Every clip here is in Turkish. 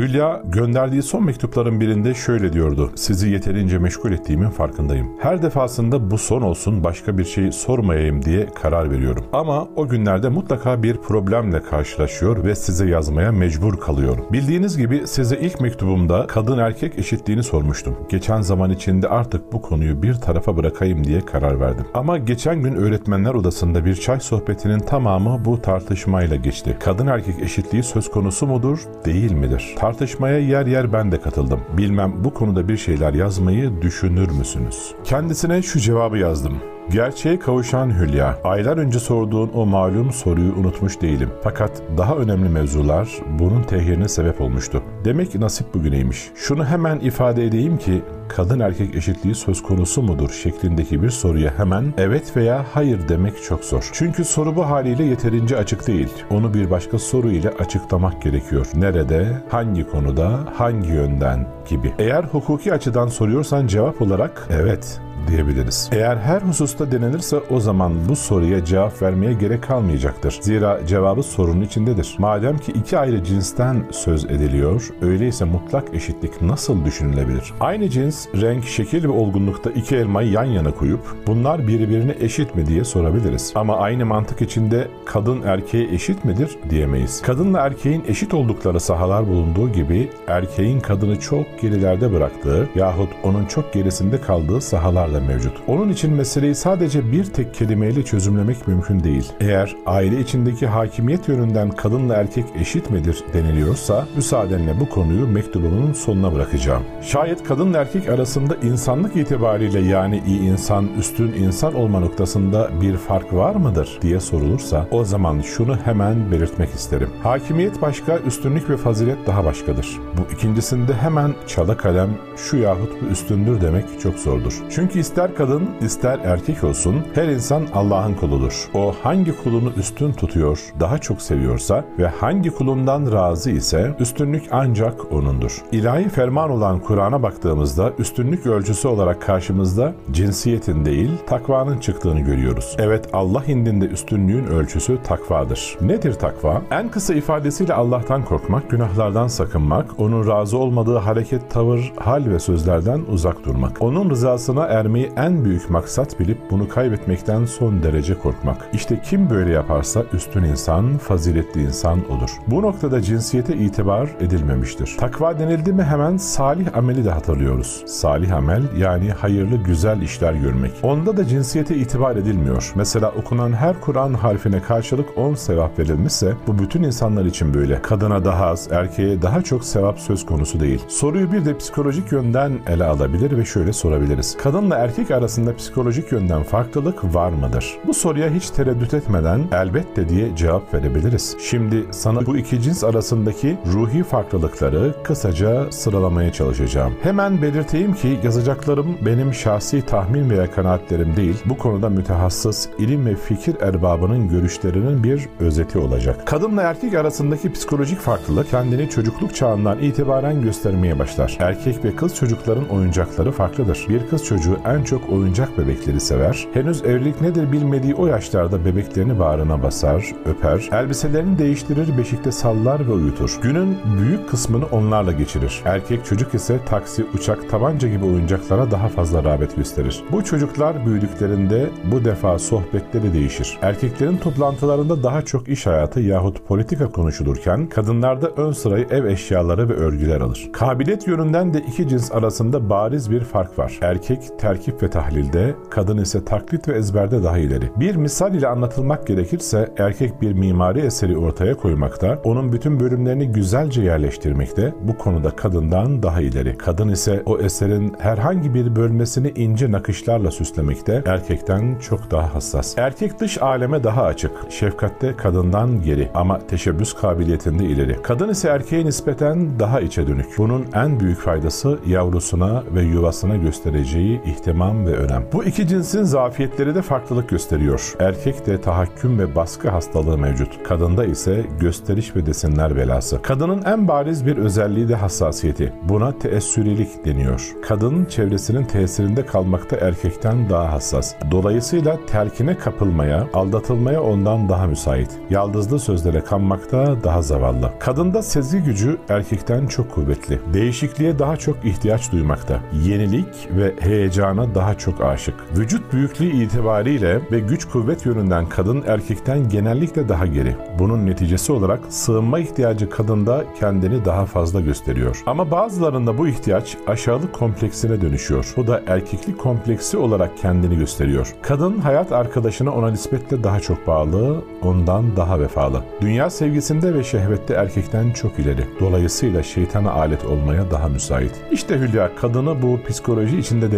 Hülya gönderdiği son mektupların birinde şöyle diyordu. Sizi yeterince meşgul ettiğimin farkındayım. Her defasında bu son olsun başka bir şey sormayayım diye karar veriyorum. Ama o günlerde mutlaka bir problemle karşılaşıyor ve size yazmaya mecbur kalıyorum. Bildiğiniz gibi size ilk mektubumda kadın erkek eşitliğini sormuştum. Geçen zaman içinde artık bu konuyu bir tarafa bırakayım diye karar verdim. Ama geçen gün öğretmenler odasında bir çay sohbetinin tamamı bu tartışmayla geçti. Kadın erkek eşitliği söz konusu mudur, değil midir? Tartışmaya yer yer ben de katıldım. Bilmem bu konuda bir şeyler yazmayı düşünür müsünüz? Kendisine şu cevabı yazdım. Gerçeğe kavuşan Hülya, aylar önce sorduğun o malum soruyu unutmuş değilim. Fakat daha önemli mevzular bunun tehirine sebep olmuştu. Demek nasip bugüneymiş. Şunu hemen ifade edeyim ki kadın erkek eşitliği söz konusu mudur şeklindeki bir soruya hemen evet veya hayır demek çok zor. Çünkü soru bu haliyle yeterince açık değil. Onu bir başka soru ile açıklamak gerekiyor. Nerede, hangi konuda, hangi yönden gibi. Eğer hukuki açıdan soruyorsan cevap olarak evet diyebiliriz. Eğer her hususta denenirse o zaman bu soruya cevap vermeye gerek kalmayacaktır. Zira cevabı sorunun içindedir. Madem ki iki ayrı cinsten söz ediliyor, öyleyse mutlak eşitlik nasıl düşünülebilir? Aynı cins, renk, şekil ve olgunlukta iki elmayı yan yana koyup bunlar birbirine eşit mi diye sorabiliriz. Ama aynı mantık içinde kadın erkeğe eşit midir diyemeyiz. Kadınla erkeğin eşit oldukları sahalar bulunduğu gibi erkeğin kadını çok gerilerde bıraktığı yahut onun çok gerisinde kaldığı sahalar da mevcut. Onun için meseleyi sadece bir tek kelimeyle çözümlemek mümkün değil. Eğer aile içindeki hakimiyet yönünden kadınla erkek eşit midir deniliyorsa müsaadenle bu konuyu mektubumun sonuna bırakacağım. Şayet kadınla erkek arasında insanlık itibariyle yani iyi insan, üstün insan olma noktasında bir fark var mıdır diye sorulursa o zaman şunu hemen belirtmek isterim. Hakimiyet başka, üstünlük ve fazilet daha başkadır. Bu ikincisinde hemen çala kalem şu yahut bu üstündür demek çok zordur. Çünkü ister kadın ister erkek olsun her insan Allah'ın kuludur. O hangi kulunu üstün tutuyor, daha çok seviyorsa ve hangi kulundan razı ise üstünlük ancak O'nundur. İlahi ferman olan Kur'an'a baktığımızda üstünlük ölçüsü olarak karşımızda cinsiyetin değil takvanın çıktığını görüyoruz. Evet Allah indinde üstünlüğün ölçüsü takvadır. Nedir takva? En kısa ifadesiyle Allah'tan korkmak, günahlardan sakınmak, onun razı olmadığı hareket, tavır, hal ve sözlerden uzak durmak. Onun rızasına ermeyi en büyük maksat bilip bunu kaybetmekten son derece korkmak. İşte kim böyle yaparsa üstün insan, faziletli insan olur. Bu noktada cinsiyete itibar edilmemiştir. Takva denildi mi hemen salih ameli de hatırlıyoruz. Salih amel yani hayırlı güzel işler görmek. Onda da cinsiyete itibar edilmiyor. Mesela okunan her Kur'an harfine karşılık 10 sevap verilmişse bu bütün insanlar için böyle. Kadına daha az, erkeğe daha çok sevap söz konusu değil. Soruyu bir de psikolojik yönden ele alabilir ve şöyle sorabiliriz. Kadınla erkek arasında psikolojik yönden farklılık var mıdır? Bu soruya hiç tereddüt etmeden elbette diye cevap verebiliriz. Şimdi sana bu iki cins arasındaki ruhi farklılıkları kısaca sıralamaya çalışacağım. Hemen belirteyim ki yazacaklarım benim şahsi tahmin veya kanaatlerim değil, bu konuda mütehassıs ilim ve fikir erbabının görüşlerinin bir özeti olacak. Kadınla erkek arasındaki psikolojik farklılık kendini çocukluk çağından itibaren göstermeye başlar. Erkek ve kız çocukların oyuncakları farklıdır. Bir kız çocuğu en çok oyuncak bebekleri sever. Henüz evlilik nedir bilmediği o yaşlarda bebeklerini bağrına basar, öper, elbiselerini değiştirir, beşikte sallar ve uyutur. Günün büyük kısmını onlarla geçirir. Erkek çocuk ise taksi, uçak, tabanca gibi oyuncaklara daha fazla rağbet gösterir. Bu çocuklar büyüdüklerinde bu defa sohbetleri değişir. Erkeklerin toplantılarında daha çok iş hayatı yahut politika konuşulurken kadınlarda ön sırayı ev eşyaları ve örgüler alır. Kabiliyet yönünden de iki cins arasında bariz bir fark var. Erkek terkip ve tahlilde, kadın ise taklit ve ezberde daha ileri. Bir misal ile anlatılmak gerekirse erkek bir mimari eseri ortaya koymakta, onun bütün bölümlerini güzelce yerleştirmekte, bu konuda kadından daha ileri. Kadın ise o eserin herhangi bir bölmesini ince nakışlarla süslemekte, erkekten çok daha hassas. Erkek dış aleme daha açık, şefkatte kadından geri ama teşebbüs kabiliyetinde ileri. Kadın ise erkeğe nispeten daha içe dönük. Bunun en büyük faydası yavrusuna ve yuvasına göstereceği ihtiyaç ihtimam ve önem. Bu iki cinsin zafiyetleri de farklılık gösteriyor. Erkekte tahakküm ve baskı hastalığı mevcut. Kadında ise gösteriş ve desinler belası. Kadının en bariz bir özelliği de hassasiyeti. Buna teessürilik deniyor. Kadın çevresinin tesirinde kalmakta erkekten daha hassas. Dolayısıyla terkine kapılmaya, aldatılmaya ondan daha müsait. Yaldızlı sözlere kanmakta daha zavallı. Kadında sezgi gücü erkekten çok kuvvetli. Değişikliğe daha çok ihtiyaç duymakta. Yenilik ve heyecana daha çok aşık. Vücut büyüklüğü itibariyle ve güç kuvvet yönünden kadın erkekten genellikle daha geri. Bunun neticesi olarak sığınma ihtiyacı kadında kendini daha fazla gösteriyor. Ama bazılarında bu ihtiyaç aşağılık kompleksine dönüşüyor. Bu da erkeklik kompleksi olarak kendini gösteriyor. Kadın hayat arkadaşına ona nispetle daha çok bağlı, ondan daha vefalı. Dünya sevgisinde ve şehvette erkekten çok ileri. Dolayısıyla şeytana alet olmaya daha müsait. İşte Hülya kadını bu psikoloji içinde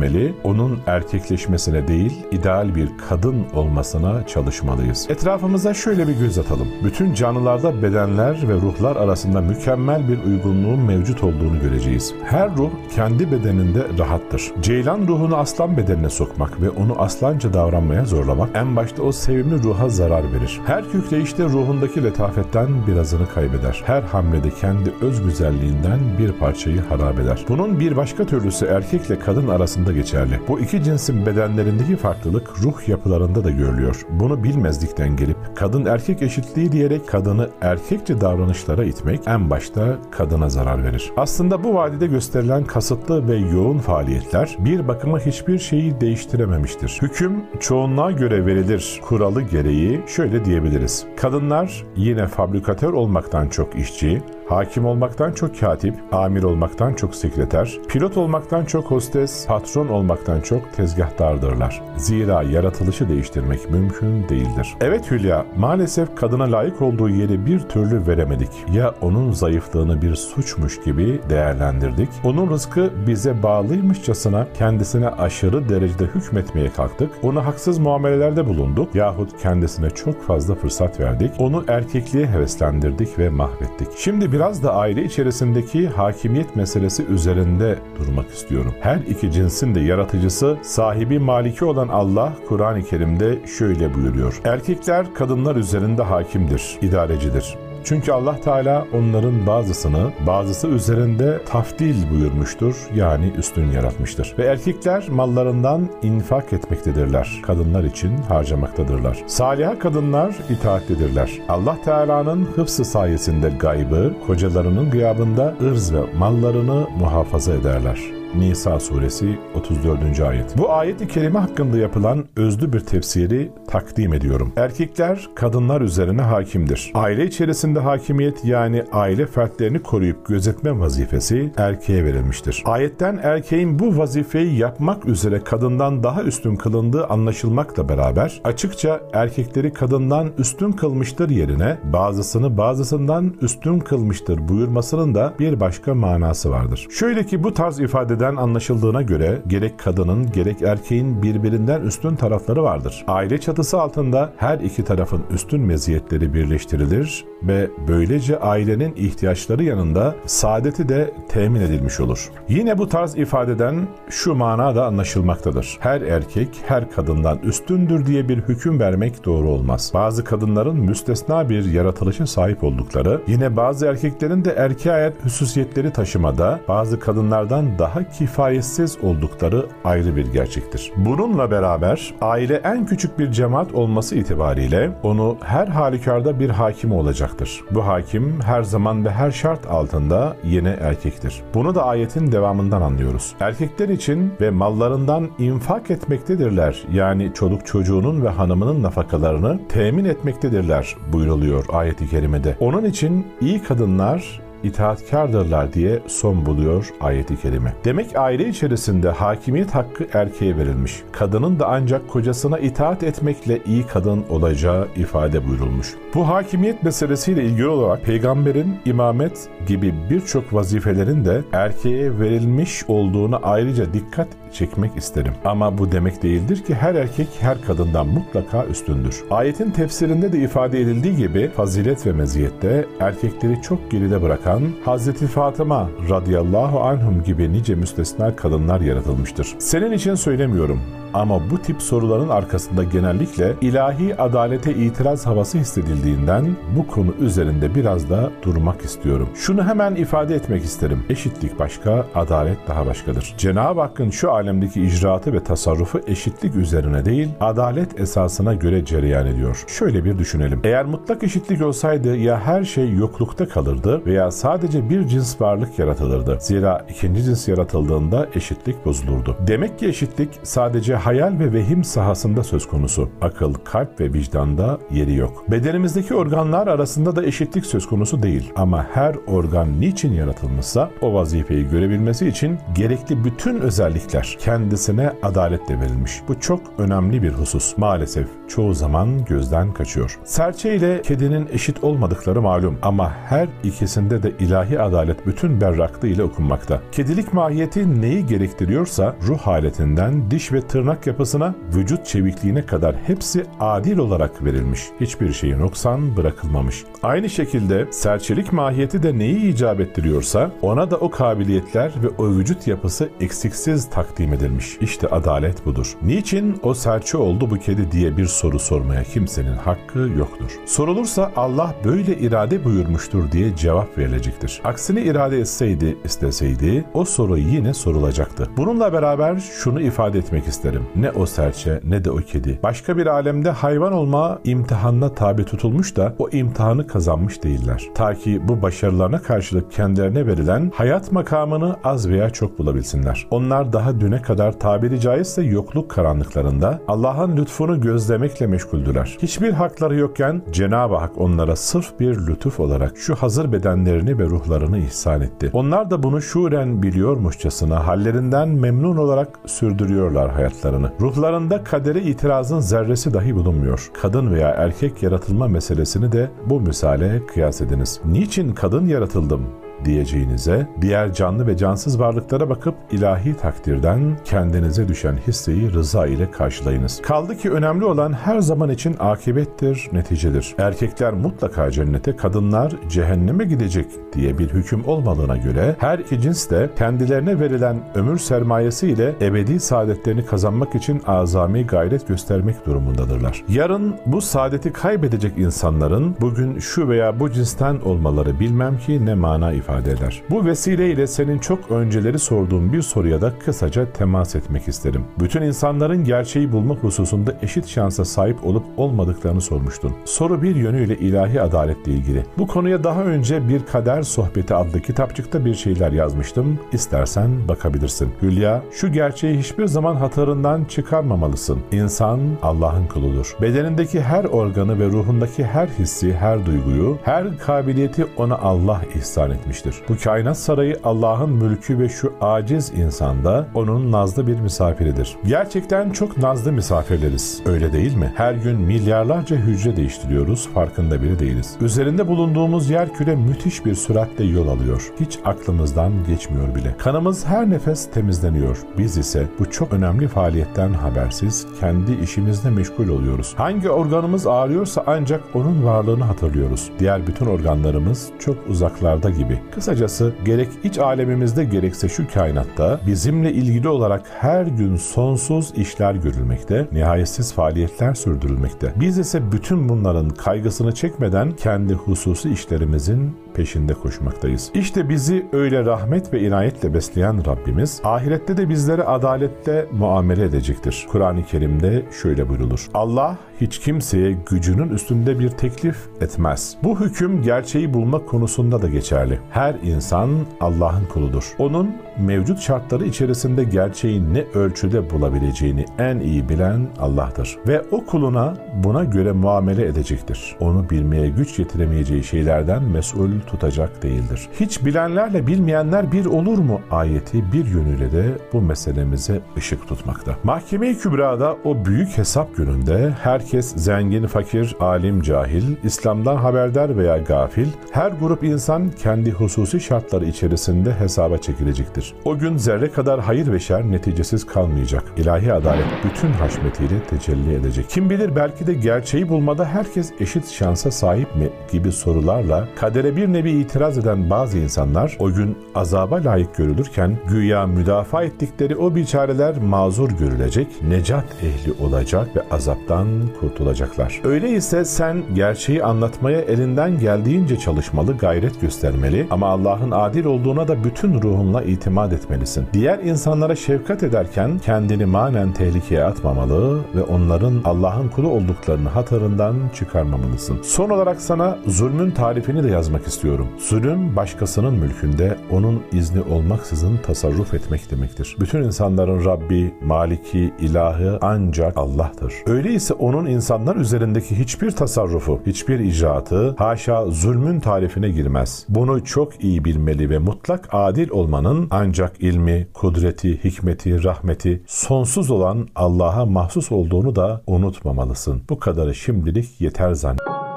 değerlendirmeli, onun erkekleşmesine değil, ideal bir kadın olmasına çalışmalıyız. Etrafımıza şöyle bir göz atalım. Bütün canlılarda bedenler ve ruhlar arasında mükemmel bir uygunluğun mevcut olduğunu göreceğiz. Her ruh kendi bedeninde rahattır. Ceylan ruhunu aslan bedenine sokmak ve onu aslanca davranmaya zorlamak en başta o sevimli ruha zarar verir. Her kükreyişte ruhundaki letafetten birazını kaybeder. Her hamlede kendi öz güzelliğinden bir parçayı harap eder. Bunun bir başka türlüsü erkekle kadın arasında geçerli. Bu iki cinsin bedenlerindeki farklılık ruh yapılarında da görülüyor. Bunu bilmezlikten gelip kadın erkek eşitliği diyerek kadını erkekçe davranışlara itmek en başta kadına zarar verir. Aslında bu vadide gösterilen kasıtlı ve yoğun faaliyetler bir bakıma hiçbir şeyi değiştirememiştir. Hüküm çoğunluğa göre verilir kuralı gereği şöyle diyebiliriz. Kadınlar yine fabrikatör olmaktan çok işçi, hakim olmaktan çok katip, amir olmaktan çok sekreter, pilot olmaktan çok hostes, patron olmaktan çok tezgahdardırlar. Zira yaratılışı değiştirmek mümkün değildir. Evet Hülya, maalesef kadına layık olduğu yeri bir türlü veremedik. Ya onun zayıflığını bir suçmuş gibi değerlendirdik, onun rızkı bize bağlıymışçasına kendisine aşırı derecede hükmetmeye kalktık, ona haksız muamelelerde bulunduk yahut kendisine çok fazla fırsat verdik, onu erkekliğe heveslendirdik ve mahvettik. Şimdi biraz da aile içerisindeki hakimiyet meselesi üzerinde durmak istiyorum. Her iki cinsin de yaratıcısı, sahibi maliki olan Allah Kur'an-ı Kerim'de şöyle buyuruyor. Erkekler kadınlar üzerinde hakimdir, idarecidir. Çünkü Allah Teala onların bazısını bazısı üzerinde tafdil buyurmuştur yani üstün yaratmıştır. Ve erkekler mallarından infak etmektedirler. Kadınlar için harcamaktadırlar. Saliha kadınlar itaatlidirler. Allah Teala'nın hıfsı sayesinde gaybı, kocalarının gıyabında ırz ve mallarını muhafaza ederler. Nisa suresi 34. ayet. Bu ayet-i kerime hakkında yapılan özlü bir tefsiri takdim ediyorum. Erkekler kadınlar üzerine hakimdir. Aile içerisinde hakimiyet yani aile fertlerini koruyup gözetme vazifesi erkeğe verilmiştir. Ayetten erkeğin bu vazifeyi yapmak üzere kadından daha üstün kılındığı anlaşılmakla beraber açıkça erkekleri kadından üstün kılmıştır yerine bazısını bazısından üstün kılmıştır buyurmasının da bir başka manası vardır. Şöyle ki bu tarz ifade ifadeden anlaşıldığına göre gerek kadının gerek erkeğin birbirinden üstün tarafları vardır. Aile çatısı altında her iki tarafın üstün meziyetleri birleştirilir ve böylece ailenin ihtiyaçları yanında saadeti de temin edilmiş olur. Yine bu tarz ifadeden şu mana da anlaşılmaktadır. Her erkek her kadından üstündür diye bir hüküm vermek doğru olmaz. Bazı kadınların müstesna bir yaratılışa sahip oldukları, yine bazı erkeklerin de erkeğe ait hususiyetleri taşımada, bazı kadınlardan daha kifayetsiz oldukları ayrı bir gerçektir. Bununla beraber aile en küçük bir cemaat olması itibariyle onu her halükarda bir hakim olacaktır. Bu hakim her zaman ve her şart altında yine erkektir. Bunu da ayetin devamından anlıyoruz. Erkekler için ve mallarından infak etmektedirler. Yani çoluk çocuğunun ve hanımının nafakalarını temin etmektedirler buyuruluyor ayeti kerimede. Onun için iyi kadınlar itaatkardırlar diye son buluyor ayeti kerime. Demek aile içerisinde hakimiyet hakkı erkeğe verilmiş. Kadının da ancak kocasına itaat etmekle iyi kadın olacağı ifade buyurulmuş. Bu hakimiyet meselesiyle ilgili olarak peygamberin imamet gibi birçok vazifelerin de erkeğe verilmiş olduğunu ayrıca dikkat çekmek isterim. Ama bu demek değildir ki her erkek her kadından mutlaka üstündür. Ayetin tefsirinde de ifade edildiği gibi fazilet ve meziyette erkekleri çok geride bırakan Hazreti Fatıma radıyallahu anhum gibi nice müstesna kadınlar yaratılmıştır. Senin için söylemiyorum. Ama bu tip soruların arkasında genellikle ilahi adalete itiraz havası hissedildiğinden bu konu üzerinde biraz da durmak istiyorum. Şunu hemen ifade etmek isterim. Eşitlik başka, adalet daha başkadır. Cenab-ı Hakk'ın şu alemdeki icraatı ve tasarrufu eşitlik üzerine değil, adalet esasına göre cereyan ediyor. Şöyle bir düşünelim. Eğer mutlak eşitlik olsaydı ya her şey yoklukta kalırdı veya sadece bir cins varlık yaratılırdı. Zira ikinci cins yaratıldığında eşitlik bozulurdu. Demek ki eşitlik sadece hayal ve vehim sahasında söz konusu. Akıl, kalp ve vicdanda yeri yok. Bedenimizdeki organlar arasında da eşitlik söz konusu değil. Ama her organ niçin yaratılmışsa o vazifeyi görebilmesi için gerekli bütün özellikler kendisine adaletle verilmiş. Bu çok önemli bir husus. Maalesef çoğu zaman gözden kaçıyor. Serçe ile kedinin eşit olmadıkları malum ama her ikisinde de ilahi adalet bütün berraklığı ile okunmakta. Kedilik mahiyeti neyi gerektiriyorsa ruh haletinden diş ve tırnak yapısına, vücut çevikliğine kadar hepsi adil olarak verilmiş. Hiçbir şeyin noksan bırakılmamış. Aynı şekilde serçelik mahiyeti de neyi icap ettiriyorsa ona da o kabiliyetler ve o vücut yapısı eksiksiz takdim edilmiş. İşte adalet budur. Niçin o serçe oldu bu kedi diye bir soru sormaya kimsenin hakkı yoktur. Sorulursa Allah böyle irade buyurmuştur diye cevap verilecektir. Aksini irade etseydi, isteseydi o soru yine sorulacaktı. Bununla beraber şunu ifade etmek isterim. Ne o serçe ne de o kedi. Başka bir alemde hayvan olma imtihanına tabi tutulmuş da o imtihanı kazanmış değiller. Ta ki bu başarılarına karşılık kendilerine verilen hayat makamını az veya çok bulabilsinler. Onlar daha düne kadar tabiri caizse yokluk karanlıklarında Allah'ın lütfunu gözlemekle meşguldüler. Hiçbir hakları yokken Cenab-ı Hak onlara sırf bir lütuf olarak şu hazır bedenlerini ve ruhlarını ihsan etti. Onlar da bunu şuren biliyormuşçasına hallerinden memnun olarak sürdürüyorlar hayatlarını. Ruhlarında kadere itirazın zerresi dahi bulunmuyor. Kadın veya erkek yaratılma meselesini de bu misale kıyas ediniz. Niçin kadın yaratıldım? Diyeceğinize diğer canlı ve cansız varlıklara bakıp ilahi takdirden kendinize düşen hisseyi rıza ile karşılayınız. Kaldı ki önemli olan her zaman için akibettir, neticedir. Erkekler mutlaka cennete, kadınlar cehenneme gidecek diye bir hüküm olmadığına göre her iki cins de kendilerine verilen ömür sermayesi ile ebedi saadetlerini kazanmak için azami gayret göstermek durumundadırlar. Yarın bu saadeti kaybedecek insanların bugün şu veya bu cinsten olmaları bilmem ki ne mana ifade ifade eder. Bu vesileyle senin çok önceleri sorduğum bir soruya da kısaca temas etmek isterim. Bütün insanların gerçeği bulmak hususunda eşit şansa sahip olup olmadıklarını sormuştun. Soru bir yönüyle ilahi adaletle ilgili. Bu konuya daha önce bir kader sohbeti adlı kitapçıkta bir şeyler yazmıştım. İstersen bakabilirsin. Hülya, şu gerçeği hiçbir zaman hatırından çıkarmamalısın. İnsan Allah'ın kuludur. Bedenindeki her organı ve ruhundaki her hissi, her duyguyu, her kabiliyeti ona Allah ihsan etmiştir edilmiştir. Bu kainat sarayı Allah'ın mülkü ve şu aciz insanda onun nazlı bir misafiridir. Gerçekten çok nazlı misafirleriz. Öyle değil mi? Her gün milyarlarca hücre değiştiriyoruz, farkında biri değiliz. Üzerinde bulunduğumuz yer küre müthiş bir süratle yol alıyor. Hiç aklımızdan geçmiyor bile. Kanımız her nefes temizleniyor. Biz ise bu çok önemli faaliyetten habersiz, kendi işimizle meşgul oluyoruz. Hangi organımız ağrıyorsa ancak onun varlığını hatırlıyoruz. Diğer bütün organlarımız çok uzaklarda gibi. Kısacası gerek iç alemimizde gerekse şu kainatta bizimle ilgili olarak her gün sonsuz işler görülmekte, nihayetsiz faaliyetler sürdürülmekte. Biz ise bütün bunların kaygısını çekmeden kendi hususi işlerimizin peşinde koşmaktayız. İşte bizi öyle rahmet ve inayetle besleyen Rabbimiz ahirette de bizlere adaletle muamele edecektir. Kur'an-ı Kerim'de şöyle buyrulur. Allah hiç kimseye gücünün üstünde bir teklif etmez. Bu hüküm gerçeği bulmak konusunda da geçerli. Her insan Allah'ın kuludur. Onun mevcut şartları içerisinde gerçeği ne ölçüde bulabileceğini en iyi bilen Allah'tır. Ve o kuluna buna göre muamele edecektir. Onu bilmeye güç yetiremeyeceği şeylerden mesul tutacak değildir. Hiç bilenlerle bilmeyenler bir olur mu ayeti bir yönüyle de bu meselemize ışık tutmakta. Mahkeme-i Kübra'da o büyük hesap gününde herkes zengin, fakir, alim, cahil, İslam'dan haberdar veya gafil, her grup insan kendi hususi şartları içerisinde hesaba çekilecektir. O gün zerre kadar hayır ve şer neticesiz kalmayacak. İlahi adalet bütün haşmetiyle tecelli edecek. Kim bilir belki de gerçeği bulmada herkes eşit şansa sahip mi gibi sorularla kadere bir nevi itiraz eden bazı insanlar o gün azaba layık görülürken güya müdafaa ettikleri o biçareler mazur görülecek, necat ehli olacak ve azaptan kurtulacaklar. Öyleyse sen gerçeği anlatmaya elinden geldiğince çalışmalı, gayret göstermeli ama Allah'ın adil olduğuna da bütün ruhunla itimat etmelisin. Diğer insanlara şefkat ederken kendini manen tehlikeye atmamalı ve onların Allah'ın kulu olduklarını hatırından çıkarmamalısın. Son olarak sana zulmün tarifini de yazmak istiyorum. Zulüm başkasının mülkünde onun izni olmaksızın tasarruf etmek demektir. Bütün insanların Rabbi, Maliki, ilahı ancak Allah'tır. Öyleyse onun insanlar üzerindeki hiçbir tasarrufu, hiçbir icraatı haşa zulmün tarifine girmez. Bunu çok iyi bilmeli ve mutlak adil olmanın ancak ilmi, kudreti, hikmeti, rahmeti sonsuz olan Allah'a mahsus olduğunu da unutmamalısın. Bu kadarı şimdilik yeter zannet.